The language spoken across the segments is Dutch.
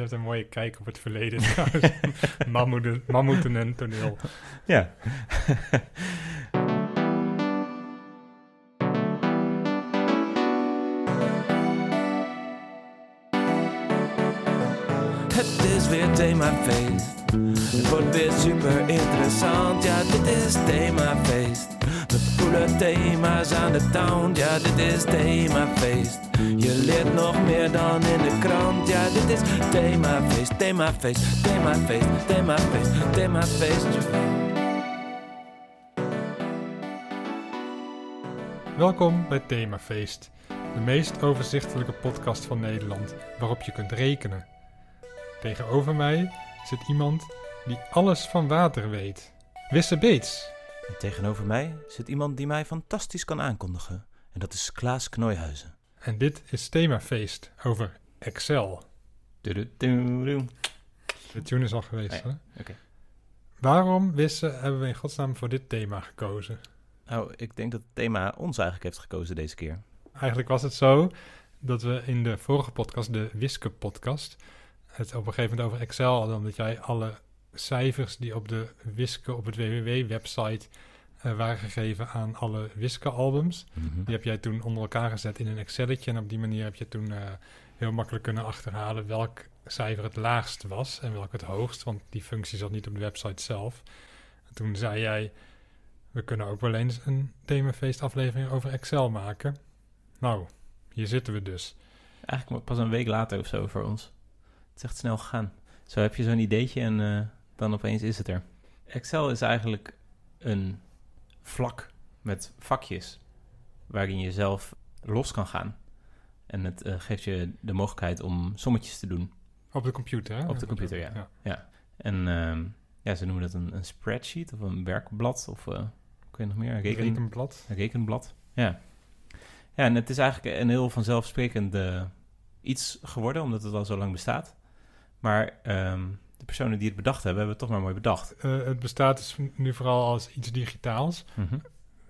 hebt een mooie kijk op het verleden trouwens. Mammoeten, mammoeten en toneel. Ja. Het is weer themafeest. Het wordt weer super interessant. Ja, dit is themafeest. Coole thema's aan de town. Ja, dit is themafeest. Je leert nog meer dan in de krant. Ja, dit is themafeest, themafeest, themafeest, themafeest, themafeest. Welkom bij Themafeest, de meest overzichtelijke podcast van Nederland waarop je kunt rekenen. Tegenover mij zit iemand die alles van water weet. Wisse Beets. En tegenover mij zit iemand die mij fantastisch kan aankondigen. En dat is Klaas Knooihuizen. En dit is Themafeest over Excel. De tune is al geweest, ja, hè? oké. Waarom, Wisse, hebben we in godsnaam voor dit thema gekozen? Nou, ik denk dat het thema ons eigenlijk heeft gekozen deze keer. Eigenlijk was het zo dat we in de vorige podcast, de Wiske-podcast, het op een gegeven moment over Excel hadden, omdat jij alle cijfers die op de Wiske, op het www-website eh, waren gegeven aan alle Wiske-albums, Mhm. die heb jij toen onder elkaar gezet in een Excelletje en op die manier heb je toen eh, heel makkelijk kunnen achterhalen welk cijfer het laagst was en welk het hoogst, want die functie zat niet op de website zelf. En toen zei jij, we kunnen ook wel eens een themafeest aflevering over Excel maken. Nou, hier zitten we dus. Eigenlijk maar pas een week later of zo voor ons. Het is echt snel gegaan. Zo heb je zo'n ideetje en eh, dan opeens is het er. Excel is eigenlijk een vlak met vakjes waarin je zelf los kan gaan. En het eh, geeft je de mogelijkheid om sommetjes te doen. Op de computer, hè? Op de computer, ja. En ehm, ja, ze noemen dat een, een spreadsheet of een werkblad of uh, kun je nog meer? Een reken, Rekenblad. een rekenblad. Ja. Ja, en het is eigenlijk een heel vanzelfsprekend eh, iets geworden, omdat het al zo lang bestaat. Maar ehm, de personen die het bedacht hebben, hebben het toch maar mooi bedacht. Eh, het bestaat dus nu vooral als iets digitaals.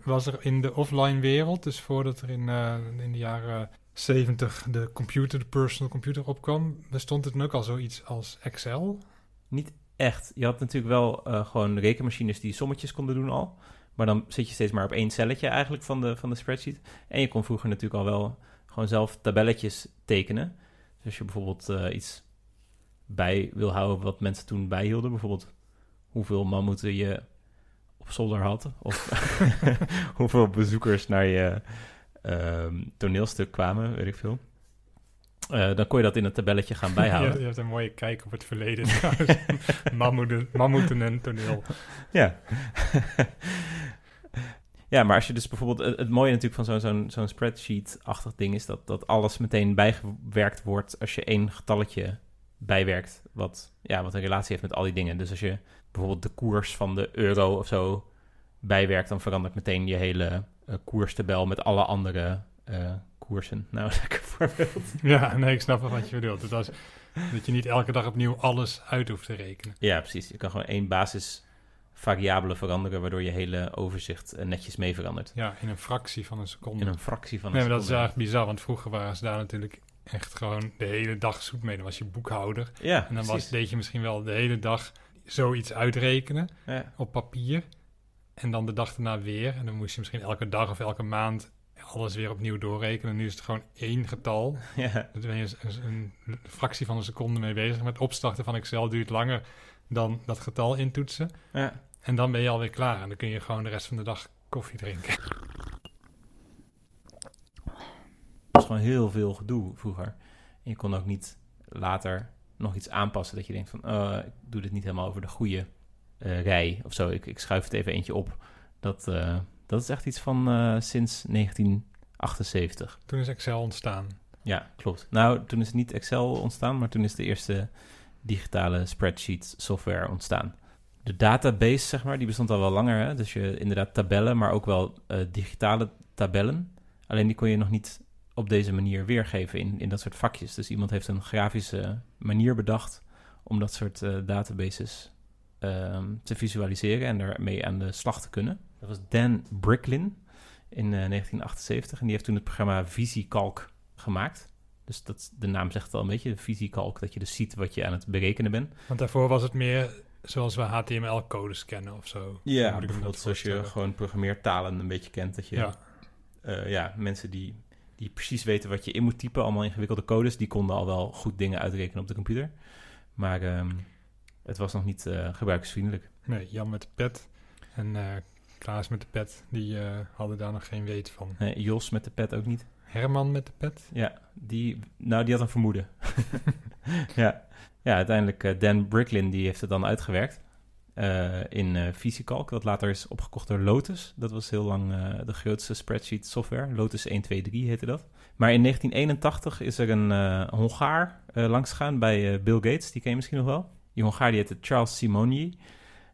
Was er in de offline wereld, dus voordat er in, eh, in de jaren 70 de computer, de personal computer opkwam, bestond het dan ook al zoiets als Excel? Niet echt. Je had natuurlijk wel eh, gewoon rekenmachines die sommetjes konden doen al. Maar dan zit je steeds maar op één celletje eigenlijk van de, van de spreadsheet. En je kon vroeger natuurlijk al wel gewoon zelf tabelletjes tekenen. Dus als je bijvoorbeeld iets bij wil houden wat mensen toen bijhielden. Bijvoorbeeld hoeveel mammoeten je op zolder had. Of hoeveel bezoekers naar je ehm, toneelstuk kwamen, weet ik veel. Eh, dan kon je dat in een tabelletje gaan bijhouden. je, je hebt een mooie kijk op het verleden trouwens. mammoeten, mammoeten en toneel. Ja. ja, maar als je dus bijvoorbeeld... Het, het mooie natuurlijk van zo'n zo'n zo'n spreadsheet-achtig ding... is dat, dat alles meteen bijgewerkt wordt... als je één getalletje bijwerkt... Wat, ja, wat een relatie heeft met al die dingen. Dus als je bijvoorbeeld de koers van de euro of zo bijwerkt... dan verandert meteen je hele uh, koerstabel... met alle andere uh, koersen. Nou, voorbeeld. Ja, nee, ik snap wel wat je bedoelt. Dat, was, dat je niet elke dag opnieuw alles uit hoeft te rekenen. Ja, precies. Je kan gewoon één basis variabele veranderen, waardoor je hele overzicht uh, netjes mee verandert. Ja, in een fractie van een seconde. In een fractie van een nee, seconde. maar dat is eigenlijk bizar, want vroeger waren ze daar natuurlijk echt gewoon de hele dag zoet mee. Dan was je boekhouder. Ja, en dan was, deed je misschien wel de hele dag zoiets uitrekenen ja. op papier. En dan de dag daarna weer. En dan moest je misschien elke dag of elke maand alles weer opnieuw doorrekenen. Nu is het gewoon één getal. Ja. Daar ben je een, een, fractie van een seconde mee bezig. Met opstarten van Excel duurt langer dan dat getal intoetsen. Ja. En dan ben je alweer klaar. En dan kun je gewoon de rest van de dag koffie drinken. Het was gewoon heel veel gedoe vroeger. En je kon ook niet later nog iets aanpassen. Dat je denkt van, uh, ik doe dit niet helemaal over de goede uh, rij of zo. Ik, ik schuif het even eentje op. Dat, uh, dat is echt iets van uh, sinds 1978. Toen is Excel ontstaan. Ja, klopt. Nou, toen is niet Excel ontstaan, maar toen is de eerste digitale spreadsheet software ontstaan. De database, zeg maar, die bestond al wel langer. Hè? Dus je inderdaad tabellen, maar ook wel digitale tabellen. Alleen die kon je nog niet op deze manier weergeven in, in dat soort vakjes. Dus iemand heeft een grafische manier bedacht om dat soort uh, databases um, te visualiseren en daarmee aan de slag te kunnen. Dat was Dan Bricklin in uh, 1978 en die heeft toen het programma VisiCalc gemaakt. Dus dat, de naam zegt het al een beetje, VisiCalc, dat je dus ziet wat je aan het berekenen bent. Want daarvoor was het meer zoals we HTML-codes kennen of zo. Ja, bijvoorbeeld zoals je gewoon programmeertalen een beetje kent. Dat je, Ja, eh, ja, mensen die, die precies weten wat je in moet typen, allemaal ingewikkelde codes, die konden al wel goed dingen uitrekenen op de computer. Maar ehm, het was nog niet eh, gebruikersvriendelijk. nee, Jan met de pet en eh, Klaas met de pet, die eh, hadden daar nog geen weet van. Eh, Jos met de pet ook niet. Herman met de pet? Ja, die, nou, die had een vermoeden. ja. ja, uiteindelijk Dan Bricklin, die heeft het dan uitgewerkt in eh VisiCalc, dat later is opgekocht door Lotus. Dat was heel lang eh, de grootste spreadsheet software. Lotus 123 heette dat. Maar in 1981 is er een eh, Hongaar eh langsgegaan bij eh, Bill Gates, die ken je misschien nog wel. Die Hongaar die heette Charles Simonyi.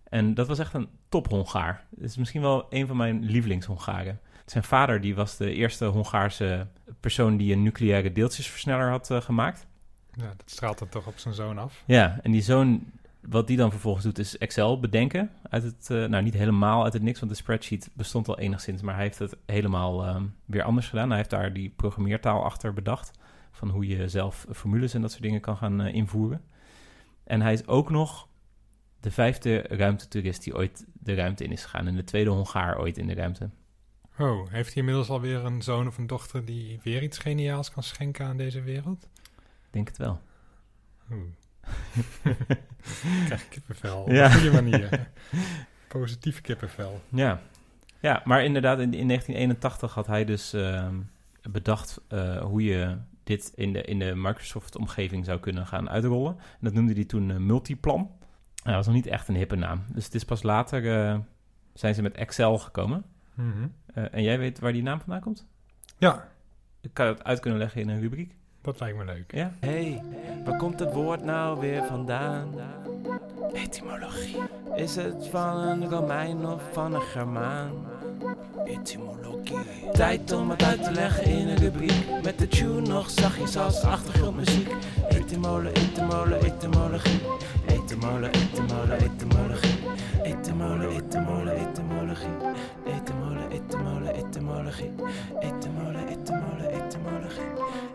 En dat was echt een top Hongaar. Het is misschien wel een van mijn lievelings-Hongaren. Zijn vader die was de eerste Hongaarse persoon die een nucleaire deeltjesversneller had eh, gemaakt. Ja, dat straalt dan toch op zijn zoon af. Ja, en die zoon, wat die dan vervolgens doet, is Excel bedenken. Uit het, eh, nou, niet helemaal uit het niks, want de spreadsheet bestond al enigszins, maar hij heeft het helemaal ehm, weer anders gedaan. Hij heeft daar die programmeertaal achter bedacht, van hoe je zelf formules en dat soort dingen kan gaan eh, invoeren. En hij is ook nog de vijfde ruimtetoerist die ooit de ruimte in is gegaan en de tweede Hongaar ooit in de ruimte. Oh, heeft hij inmiddels alweer een zoon of een dochter die weer iets geniaals kan schenken aan deze wereld? Ik denk het wel. Oeh. Krijg kippenvel op Ja. een goede manier. Positief kippenvel. Ja, ja maar inderdaad, in, in 1981 had hij dus ehm, bedacht eh, hoe je dit in de, in de Microsoft-omgeving zou kunnen gaan uitrollen. En dat noemde hij toen eh, Multiplan. Nou, dat was nog niet echt een hippe naam. Dus het is pas later eh, zijn ze met Excel gekomen. Mhm. En jij weet waar die naam vandaan komt? Ja, Ik kan het uit kunnen leggen in een rubriek. Dat lijkt me leuk. Ja? Hey, waar komt het woord nou weer vandaan? Etymologie. Is het van een Romein of van een Germaan? Etymologie. Tijd om het uit te leggen in een rubriek. Met de tune nog zachtjes als achtergrondmuziek. Etymole, etymole, etymologie. Etymole, etymole, etymologie. Etymole, etymole, etymologie. Etymole, etymole, etymologie. Etymole, etymole, etymologie.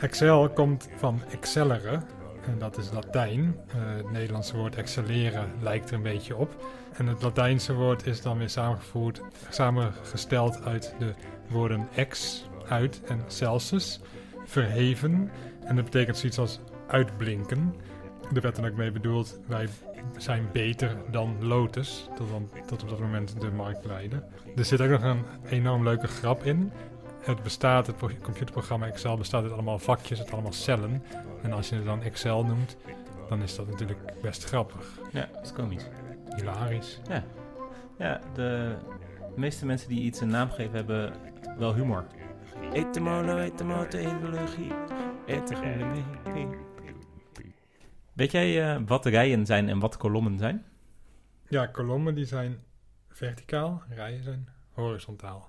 Excel komt van excellere. En dat is Latijn. Eh, het Nederlandse woord excelleren lijkt er een beetje op. En het Latijnse woord is dan weer samengevoerd, samengesteld uit de woorden ex, uit en celsus, verheven. En dat betekent zoiets als uitblinken. Er werd dan ook mee bedoeld, wij zijn beter dan Lotus, tot op dat moment de markt leiden. Er zit ook nog een enorm leuke grap in. Het bestaat, het pro- computerprogramma Excel bestaat uit allemaal vakjes, uit allemaal cellen. En als je het dan Excel noemt, dan is dat natuurlijk best grappig. Ja, dat is komisch. Hilarisch. Ja, de meeste mensen die iets een naam geven hebben wel humor. Etymolo, etymote, etymologie. Etymologie. Weet jij eh, wat rijen zijn en wat kolommen zijn? Ja, kolommen die zijn verticaal, rijen zijn horizontaal,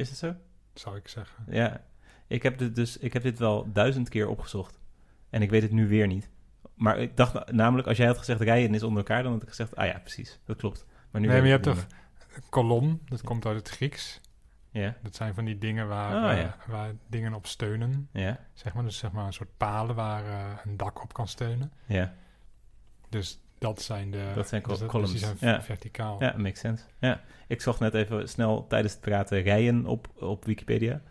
Is het zo? zou ik zeggen. Ja, ik heb dit dus ik heb dit wel duizend keer opgezocht. En ik weet het nu weer niet. Maar ik dacht na- namelijk, als jij had gezegd rijen is onder elkaar, dan had ik gezegd, ah ja, precies, dat klopt. Maar nu Nee, maar je hebt Een kolom, dat komt uit het Grieks. Ja, Dat zijn van die dingen waar, Oh, eh, ja. waar dingen op steunen. ja, Zeg maar, dus zeg maar een soort palen waar eh, een dak op kan steunen. ja. Dus dat zijn de Dat zijn dus dus columns, die zijn ja. verticaal. Ja, makes sense. Ja, ik zocht net even snel tijdens het praten rijen op, op Wikipedia. En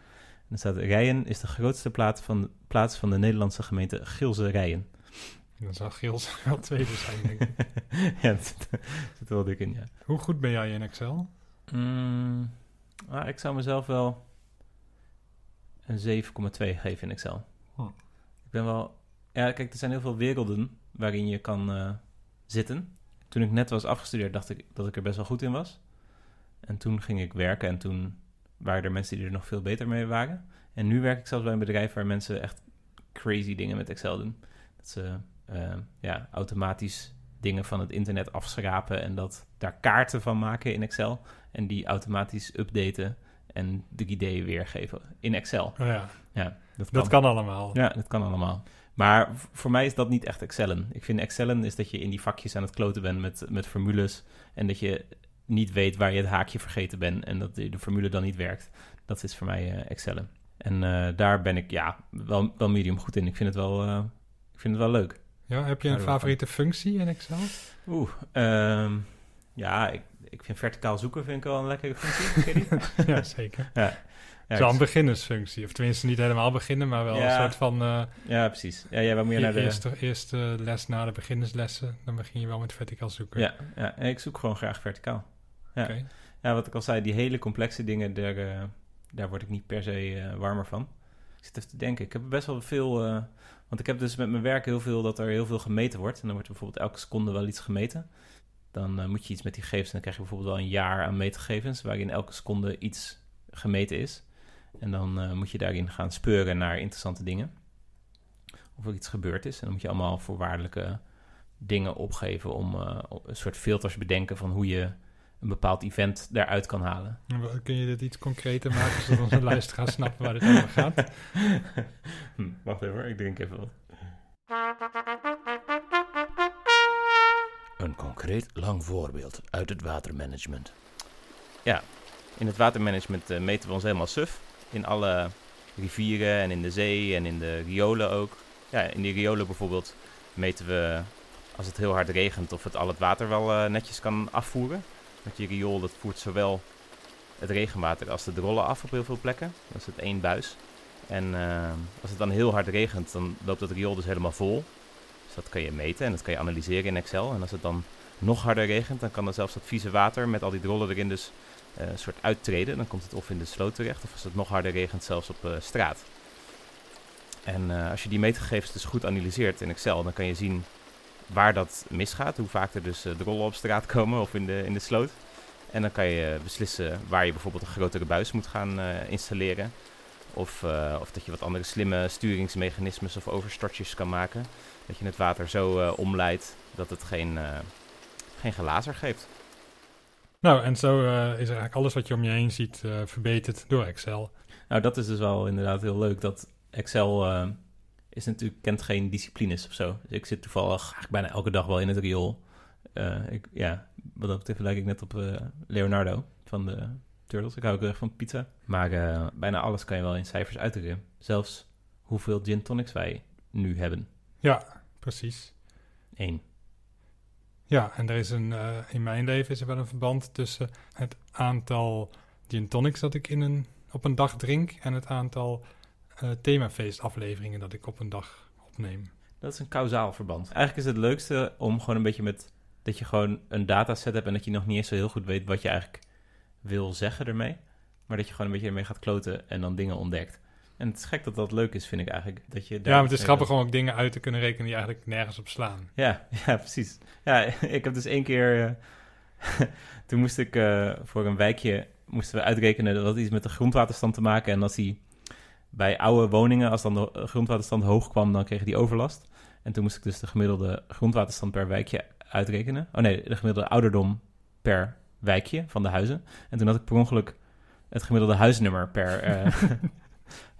er staat rijen is de grootste plaats van, plaats van de Nederlandse gemeente Gilse Rijen. Dan zou Giels wel tweede zijn, denk ik. ja, dat zit, zit er wel dik in, ja. Hoe goed ben jij in Excel? Mm, ah, ik zou mezelf wel een 7,2 geven in Excel. Hm. Ik ben wel... Ja, kijk, er zijn heel veel werelden waarin je kan eh, zitten. Toen ik net was afgestudeerd, dacht ik dat ik er best wel goed in was. En toen ging ik werken en toen waren er mensen die er nog veel beter mee waren. En nu werk ik zelfs bij een bedrijf waar mensen echt crazy dingen met Excel doen. Dat ze eh, ja, automatisch dingen van het internet afschrapen en dat daar kaarten van maken in Excel. En die automatisch updaten en 3D weergeven in Excel. Oh ja, Ja, dat, dat kan allemaal. Ja, dat kan allemaal. Maar voor mij is dat niet echt Excellen. Ik vind Excellen is dat je in die vakjes aan het kloten bent met, met formules. En dat je niet weet waar je het haakje vergeten bent. En dat de formule dan niet werkt. Dat is voor mij Excellen. En eh, daar ben ik ja, wel, wel medium goed in. Ik vind het wel, eh, ik vind het wel leuk. Ja, heb je een favoriete functie in Excel? Oeh, ehm, ja, ik, ik vind verticaal zoeken vind ik wel een lekkere functie. Ja, zeker. ja, Het is wel een beginnersfunctie. Of tenminste niet helemaal beginnen, maar wel een soort van... eh ja, precies. Ja, jij meer je naar de... eerste, eerste les na de beginnerslessen. Dan begin je wel met verticaal zoeken. Ja, ja, ik zoek gewoon graag verticaal. ja. Oké. Ja, wat ik al zei, die hele complexe dingen, daar, eh, daar word ik niet per se eh, warmer van. Ik zit even te denken, ik heb best wel veel... want ik heb dus met mijn werk heel veel dat er heel veel gemeten wordt. En dan wordt er bijvoorbeeld elke seconde wel iets gemeten. Dan moet je iets met die gegevens en dan krijg je bijvoorbeeld wel een jaar aan meetgegevens... waarin elke seconde iets gemeten is. En dan eh, moet je daarin gaan speuren naar interessante dingen. Of er iets gebeurd is. En dan moet je allemaal voorwaardelijke dingen opgeven... om eh, een soort filters bedenken van hoe je een bepaald event daaruit kan halen. Kun je dit iets concreter maken, zodat onze luisteraars snappen waar dit over gaat? Hm, wacht even, ik drink even wat. Een concreet lang voorbeeld uit het watermanagement. In het watermanagement eh, meten we ons helemaal suf. In alle rivieren en in de zee en in de riolen ook. Ja, in die riolen bijvoorbeeld meten we als het heel hard regent of het al het water wel eh, netjes kan afvoeren. Want je riool dat voert zowel het regenwater als de drollen af op heel veel plekken. Dat is het één buis. En eh, als het dan heel hard regent, dan loopt dat riool dus helemaal vol. Dus dat kan je meten en dat kan je analyseren in Excel. En als het dan nog harder regent, dan kan er zelfs dat vieze water met al die drollen erin dus soort uittreden. Dan komt het of in de sloot terecht, of als het nog harder regent, zelfs op eh, straat. En eh, als je die meetgegevens dus goed analyseert in Excel, dan kan je zien waar dat misgaat. Hoe vaak er dus eh, drollen op straat komen of in de, in de sloot. En dan kan je eh, beslissen waar je bijvoorbeeld een grotere buis moet gaan eh, installeren. Of, eh, of dat je wat andere slimme sturingsmechanismes of overstortjes kan maken. Dat je het water zo eh, omleidt dat het geen, eh, geen gelazer geeft. Nou, en zo eh, is eigenlijk alles wat je om je heen ziet eh, verbeterd door Excel. Nou, dat is dus wel inderdaad heel leuk. Dat Excel eh, is natuurlijk, kent geen disciplines of zo. Dus ik zit toevallig eigenlijk bijna elke dag wel in het riool. Ik, ja, wat dat betreft lijk ik net op Leonardo van de Turtles. Ik hou ook erg van pizza. Maar bijna alles kan je wel in cijfers uitdrukken. Zelfs hoeveel gin tonics wij nu hebben. Ja, precies. Eén. Ja, en er is een, eh, in mijn leven is er wel een verband tussen het aantal gin tonics dat ik in een, op een dag drink en het aantal eh themafeestafleveringen dat ik op een dag opneem. Dat is een kausaal verband. Eigenlijk is het leukste om gewoon een beetje met... dat je gewoon een dataset hebt en dat je nog niet eens zo heel goed weet wat je eigenlijk wil zeggen ermee. Maar dat je gewoon een beetje ermee gaat kloten en dan dingen ontdekt. En het is gek dat dat leuk is, vind ik eigenlijk. Dat je Ja, maar het is grappig om ook dingen uit te kunnen rekenen die eigenlijk nergens op slaan. Ja, ja, precies. Ja, ik heb dus één keer... eh, toen moest ik eh, voor een wijkje... moesten we uitrekenen dat had iets met de grondwaterstand te maken. En als die bij oude woningen, als dan de grondwaterstand hoog kwam... dan kreeg die overlast. En toen moest ik dus de gemiddelde grondwaterstand per wijkje uitrekenen. Oh nee, de gemiddelde ouderdom per wijkje van de huizen. En toen had ik per ongeluk het gemiddelde huisnummer per... eh,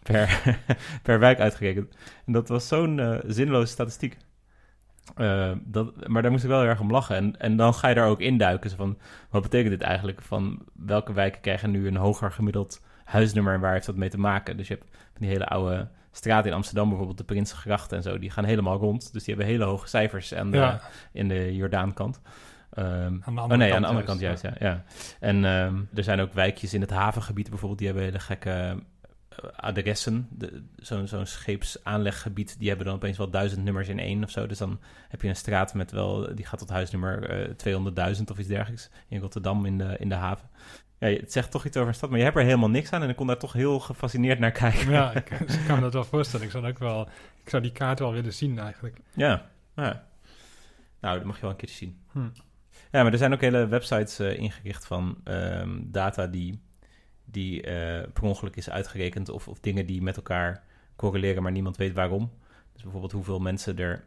Per, per wijk uitgerekend. En dat was zo'n eh, zinloze statistiek. Eh, dat, maar daar moest ik wel heel erg om lachen. En, en dan ga je daar ook induiken. Van, wat betekent dit eigenlijk? Van welke wijken krijgen nu een hoger gemiddeld huisnummer en waar heeft dat mee te maken? Dus je hebt van die hele oude straten in Amsterdam, bijvoorbeeld de Prinsengracht en zo, die gaan helemaal rond. Dus die hebben hele hoge cijfers aan de, Ja, in de Jordaankant. Ehm, aan de andere oh nee, kant aan de andere kant juist, ja. ja. En ehm, er zijn ook wijkjes in het havengebied bijvoorbeeld, die hebben hele gekke adressen. De- Zo'n zo'n scheepsaanleggebied, die hebben dan opeens wel duizend nummers in één of zo. Dus dan heb je een straat met wel, die gaat tot huisnummer eh 200.000 of iets dergelijks in Rotterdam in de, in de haven. Ja, het zegt toch iets over een stad, maar je hebt er helemaal niks aan en ik kon daar toch heel gefascineerd naar kijken. ja ik, ik kan me dat wel voorstellen. Ik zou, ook wel, ik zou die kaart wel willen zien eigenlijk. Ja, ja. Nou, dat mag je wel een keertje zien. Hm. Ja, maar er zijn ook hele websites eh, ingericht van ehm, data die, die eh, per ongeluk is uitgerekend. Of, of dingen die met elkaar correleren, maar niemand weet waarom. Dus bijvoorbeeld hoeveel mensen er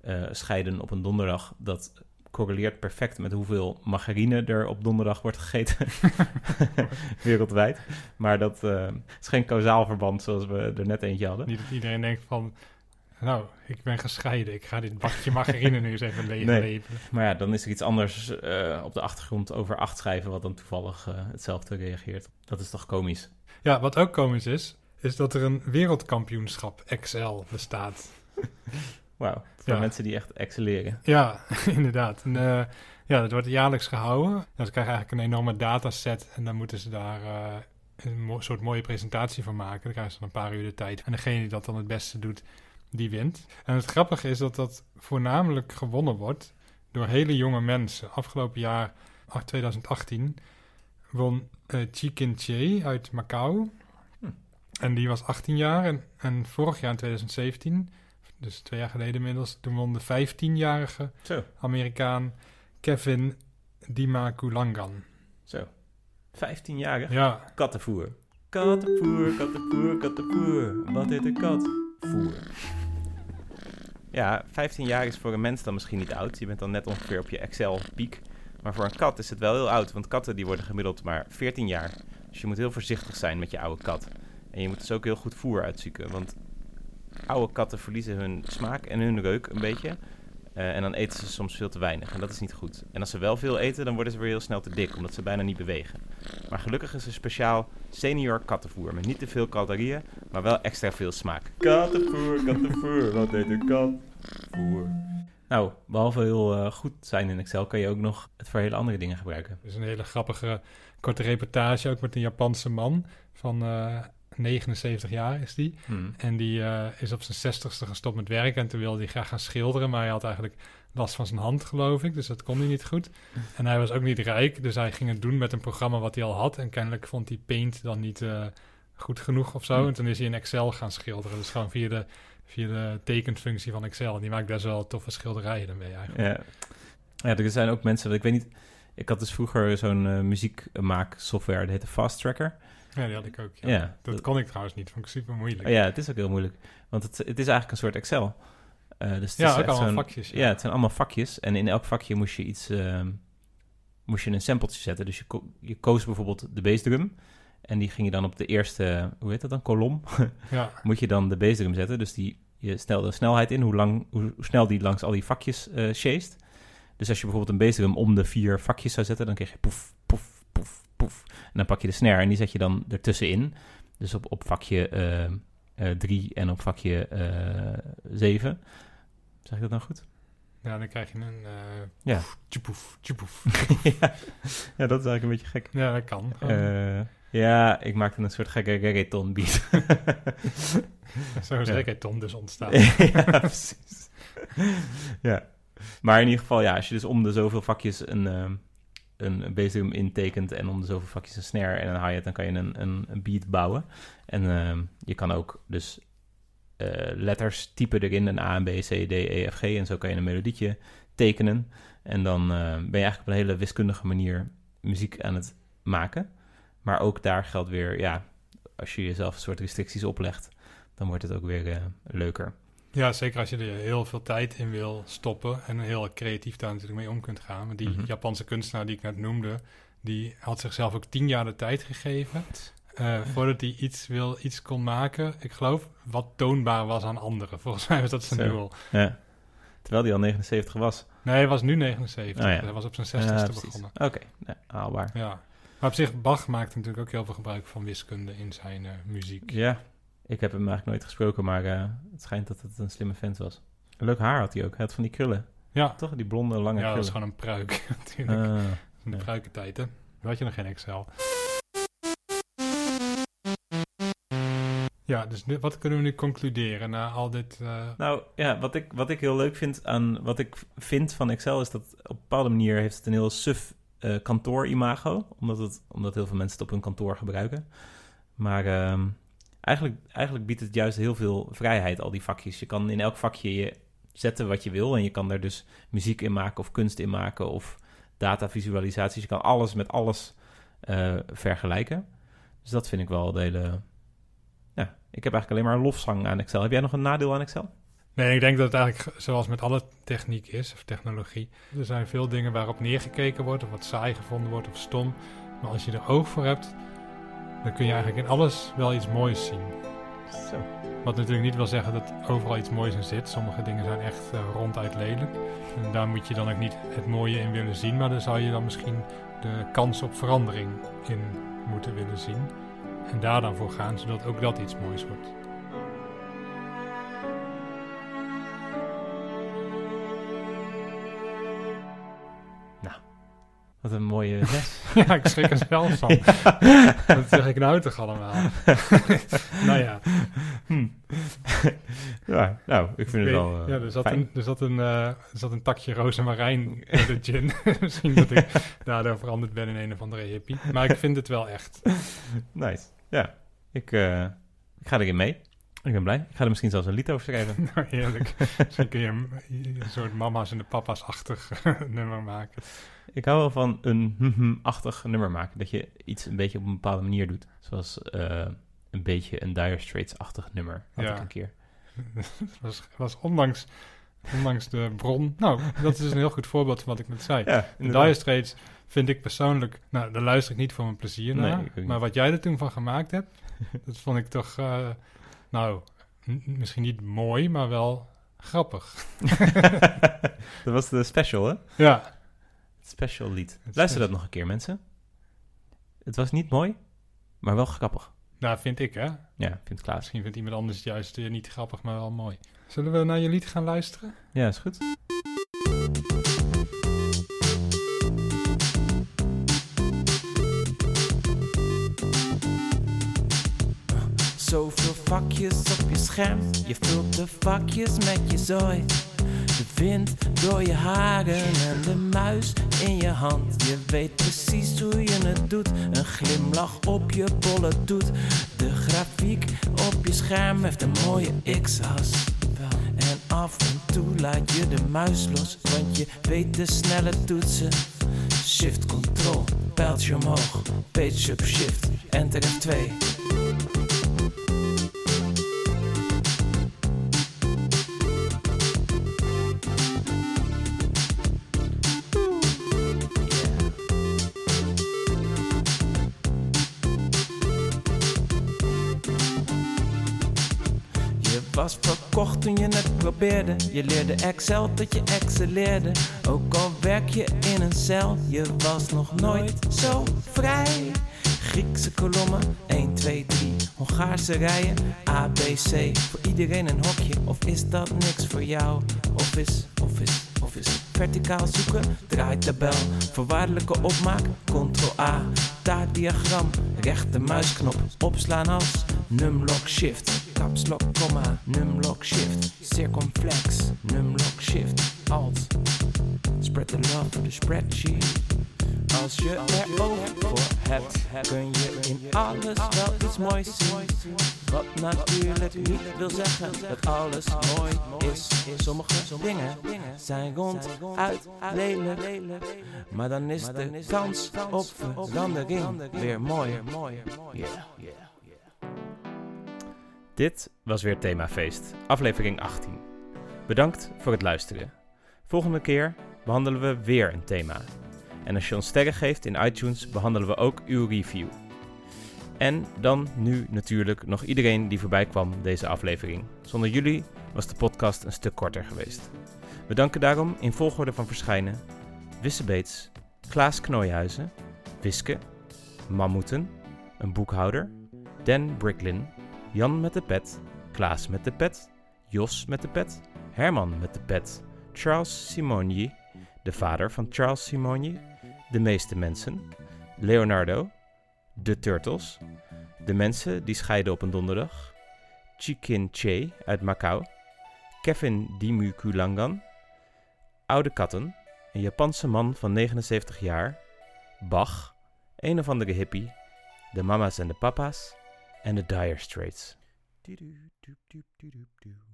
eh, scheiden op een donderdag. Dat correleert perfect met hoeveel margarine er op donderdag wordt gegeten. Wereldwijd. Maar dat eh, is geen kausaal verband zoals we er net eentje hadden. Niet dat iedereen denkt van... Nou, ik ben gescheiden. Ik ga dit bakje margarine nu eens even Nee. leeglepelen. Maar ja, dan is er iets anders eh, op de achtergrond over acht schrijven... wat dan toevallig eh, hetzelfde reageert. Dat is toch komisch? Ja, wat ook komisch is, is dat er een wereldkampioenschap XL bestaat. Wauw, voor Ja. mensen die echt excelleren. Ja, inderdaad. En, eh, ja, dat wordt jaarlijks gehouden. Ja, ze krijgen eigenlijk een enorme dataset en dan moeten ze daar een mo- soort mooie presentatie van maken. Dan krijgen ze dan een paar uur de tijd. En degene die dat dan het beste doet, die wint. En het grappige is dat dat voornamelijk gewonnen wordt door hele jonge mensen. Afgelopen jaar, ach, 2018, won eh Chikin Che uit Macau. Hm. En die was 18 jaar. En, en vorig jaar in 2017, dus twee jaar geleden inmiddels, toen won de 15-jarige Zo, Amerikaan Kevin Dimakulangan. zo. 15 jaar Ja, kattenvoer. Kattenvoer, kattenvoer, kattenvoer. Wat heet een kat? Ja, 15 jaar is voor een mens dan misschien niet oud. Je bent dan net ongeveer op je Excel-piek. Maar voor een kat is het wel heel oud. Want katten die worden gemiddeld maar 14 jaar. Dus je moet heel voorzichtig zijn met je oude kat. En je moet dus ook heel goed voer uitzoeken. Want oude katten verliezen hun smaak en hun reuk een beetje. Eh, en dan eten ze soms veel te weinig. En dat is niet goed. En als ze wel veel eten, dan worden ze weer heel snel te dik. Omdat ze bijna niet bewegen. Maar gelukkig is er speciaal senior kattenvoer. Met niet te veel calorieën, maar wel extra veel smaak. Kattenvoer, kattenvoer, wat heet een kat? Voer. Nou, behalve heel eh, goed zijn in Excel, kan je ook nog het voor hele andere dingen gebruiken. dus een hele grappige korte reportage, ook met een Japanse man van eh, 79 jaar is die. Hmm. En die eh, is op zijn 60ste gestopt met werken en toen wilde hij graag gaan schilderen, maar hij had eigenlijk last van zijn hand, geloof ik, dus dat kon hij niet goed. En hij was ook niet rijk, dus hij ging het doen met een programma wat hij al had en kennelijk vond hij Paint dan niet eh, goed genoeg of zo. Hmm. En toen is hij in Excel gaan schilderen, dus gewoon via de, via de tekenfunctie van Excel. En die maakt best wel toffe schilderijen daarmee eigenlijk. Ja. ja, er zijn ook mensen, ik weet niet, ik had dus vroeger zo'n eh, muziekmaaksoftware, dat heette Fast Tracker. Ja, die had ik ook. Ja. Ja, Dat kon ik trouwens niet, vond ik super moeilijk. Ja, het is ook heel moeilijk. Want het, het is eigenlijk een soort Excel. Eh, dus het Ja, is ook echt allemaal vakjes, ja. Ja. het zijn allemaal vakjes. En in elk vakje moest je iets... ehm, moest je een sampletje zetten. Dus je, ko- je koos bijvoorbeeld de bassdrum. En die ging je dan op de eerste... Hoe heet dat dan? Kolom. Ja, moet je dan de bassdrum zetten. Dus die, je stelde de snelheid in. Hoe, lang, hoe, hoe snel die langs al die vakjes chased. Dus als je bijvoorbeeld een bassdrum om de vier vakjes zou zetten... dan kreeg je poef, poef, poef, poef. En dan pak je de snare en die zet je dan ertussenin. Dus op, op vakje 3 en op vakje 7. Zeg ik dat nou goed? ja dan krijg je een... eh Ja. tjoepoef, tjoepoef. ja. ja, dat is eigenlijk een beetje gek. Ja, dat kan. Eh, ja, ik maakte een soort gekke reggaeton beat. Zo is ja. reggaeton dus ontstaan. ja, precies. ja. Maar in ieder geval, ja, als je dus om de zoveel vakjes een, ehm, een bassdrum intekent en om de zoveel vakjes een snare en een hi-hat, dan kan je een, een, beat bouwen. En ehm, je kan ook dus eh, letters typen erin, een A, B, C, D, E, F, G. En zo kan je een melodietje tekenen. En dan eh, ben je eigenlijk op een hele wiskundige manier muziek aan het maken. Maar ook daar geldt weer, ja, als je jezelf een soort restricties oplegt, dan wordt het ook weer eh, leuker. Ja, zeker als je er heel veel tijd in wil stoppen en heel creatief daar natuurlijk mee om kunt gaan. Want die Mhm. Japanse kunstenaar die ik net noemde, die had zichzelf ook tien jaar de tijd gegeven eh, voordat hij iets, wil, iets kon maken. Ik geloof wat toonbaar was aan anderen. Volgens mij was dat zijn doel. Ja. Terwijl die al 79 was. Nee, hij was nu 79. Oh ja. Hij was op zijn Ja, 60ste precies. begonnen. Oké, ja, haalbaar. Ja. Maar op zich, Bach maakte natuurlijk ook heel veel gebruik van wiskunde in zijn eh, muziek. Ja, ik heb hem eigenlijk nooit gesproken, maar eh, het schijnt dat het een slimme vent was. Leuk haar had hij ook. Hij had van die krullen. Ja, Toch? Die blonde, lange ja dat is krullen. gewoon een pruik natuurlijk. Ah, in de ja. pruikentijd, hè. Toen had je nog geen Excel. Ja, dus nu- wat kunnen we nu concluderen na al dit... eh, Nou ja, wat ik, wat ik heel leuk vind aan wat ik vind van Excel is dat op een bepaalde manier heeft het een heel suf eh kantoor-imago. Omdat, het, omdat heel veel mensen het op hun kantoor gebruiken. Maar ehm, eigenlijk, eigenlijk biedt het juist heel veel vrijheid, al die vakjes. Je kan in elk vakje je zetten wat je wil. En je kan daar dus muziek in maken of kunst in maken of datavisualisaties. Je kan alles met alles eh, vergelijken. Dus dat vind ik wel de hele... Ja, ik heb eigenlijk alleen maar een lofzang aan Excel. Heb jij nog een nadeel aan Excel? Nee, ik denk dat het eigenlijk zoals met alle techniek is, of technologie. Er zijn veel dingen waarop neergekeken wordt, of wat saai gevonden wordt, of stom. Maar als je er oog voor hebt, dan kun je eigenlijk in alles wel iets moois zien. Zo. Wat natuurlijk niet wil zeggen dat overal iets moois in zit. Sommige dingen zijn echt eh, ronduit lelijk. En daar moet je dan ook niet het mooie in willen zien. Maar daar zou je dan misschien de kans op verandering in moeten willen zien. En daar dan voor gaan, zodat ook dat iets moois wordt. Wat een mooie les. ja, ik schrik er zelf van. Wat zeg ik nou toch allemaal? nou ja. Hm. ja, nou, ik vind het wel eh, ja, er zat, fijn. een, er, zat een, eh, er zat een takje rozemarijn in de gin. Misschien dat ik daardoor veranderd ben in een of andere hippie. Maar ik vind het wel echt. Nice. Ja, ik, eh, ik ga erin mee. Ik ben blij. Ik ga er misschien zelfs een lied over schrijven. Nou, heerlijk. Misschien kun je een, een soort mama's en de papa's-achtig nummer maken. Ik hou wel van een hm-hm-achtig nummer maken. Dat je iets een beetje op een bepaalde manier doet. Zoals eh, een beetje een Dire Straits-achtig nummer. Had Ja. ik een keer. Het was, was ondanks, ondanks de bron... Nou, dat is een heel goed voorbeeld van wat ik net zei. Ja, Dire Straits vind ik persoonlijk... Nou, daar luister ik niet voor mijn plezier Nee, naar. maar wat jij er toen van gemaakt hebt... dat vond ik toch... eh, nou, misschien niet mooi, maar wel grappig. dat was de special, hè? Ja, Het special lied. Het Luister special. dat nog een keer, mensen. Het was niet mooi, maar wel grappig. nou vind ik, hè. Ja, vindt Klaas. Misschien vindt iemand anders het juist niet grappig, maar wel mooi. Zullen we naar je lied gaan luisteren? Ja, is goed. Vakjes op je scherm, je vult de vakjes met je zooi. De wind door je haren en de muis in je hand. Je weet precies hoe je het doet, een glimlach op je bolle doet. De grafiek op je scherm heeft een mooie x-as. En af en toe laat je de muis los, want je weet de snelle toetsen. Shift, control, pijltje omhoog, page up, shift, enter F2. Was verkocht toen je het probeerde. Je leerde Excel tot je excelleerde. Ook al werk je in een cel, je was nog nooit zo vrij. Griekse kolommen, 1, 2, 3. Hongaarse rijen, A, B, C. Voor iedereen een hokje, of is dat niks voor jou? Of is, of is, of is verticaal zoeken, draaitabel. Voorwaardelijke opmaak, ctrl A. Taartdiagram, rechter muisknop, opslaan als numlock shift. Caps comma, numlock shift. Circumflex, numlock shift, alt. Spread the love the spreadsheet. Als je er oog voor hebt, kun je in alles wel iets moois zien. Wat natuurlijk niet wil zeggen dat alles mooi is. Sommige dingen zijn ronduit lelijk. Maar dan is de kans op verandering weer mooier. Yeah. Dit was weer Themafeest, aflevering 18. Bedankt voor het luisteren. Volgende keer behandelen we weer een thema. En als je ons sterren geeft in iTunes, behandelen we ook uw review. En dan nu natuurlijk nog iedereen die voorbij kwam deze aflevering. Zonder jullie was de podcast een stuk korter geweest. We danken daarom in volgorde van verschijnen Wisse Beets, Klaas Knooihuizen, Wiske, Mammoeten, een boekhouder, Dan Bricklin, Jan met de pet, Klaas met de pet, Jos met de pet, Herman met de pet, Charles Simonyi, de vader van Charles Simonyi, de meeste mensen, Leonardo, de Turtles, de mensen die scheiden op een donderdag, Chikin Che uit Macau, Kevin Dimukulangan, Oude Katten, een Japanse man van 79 jaar, Bach, een of andere hippie, de mama's en de papa's en de Dire Straits. Do-do-do-do-do-do-do.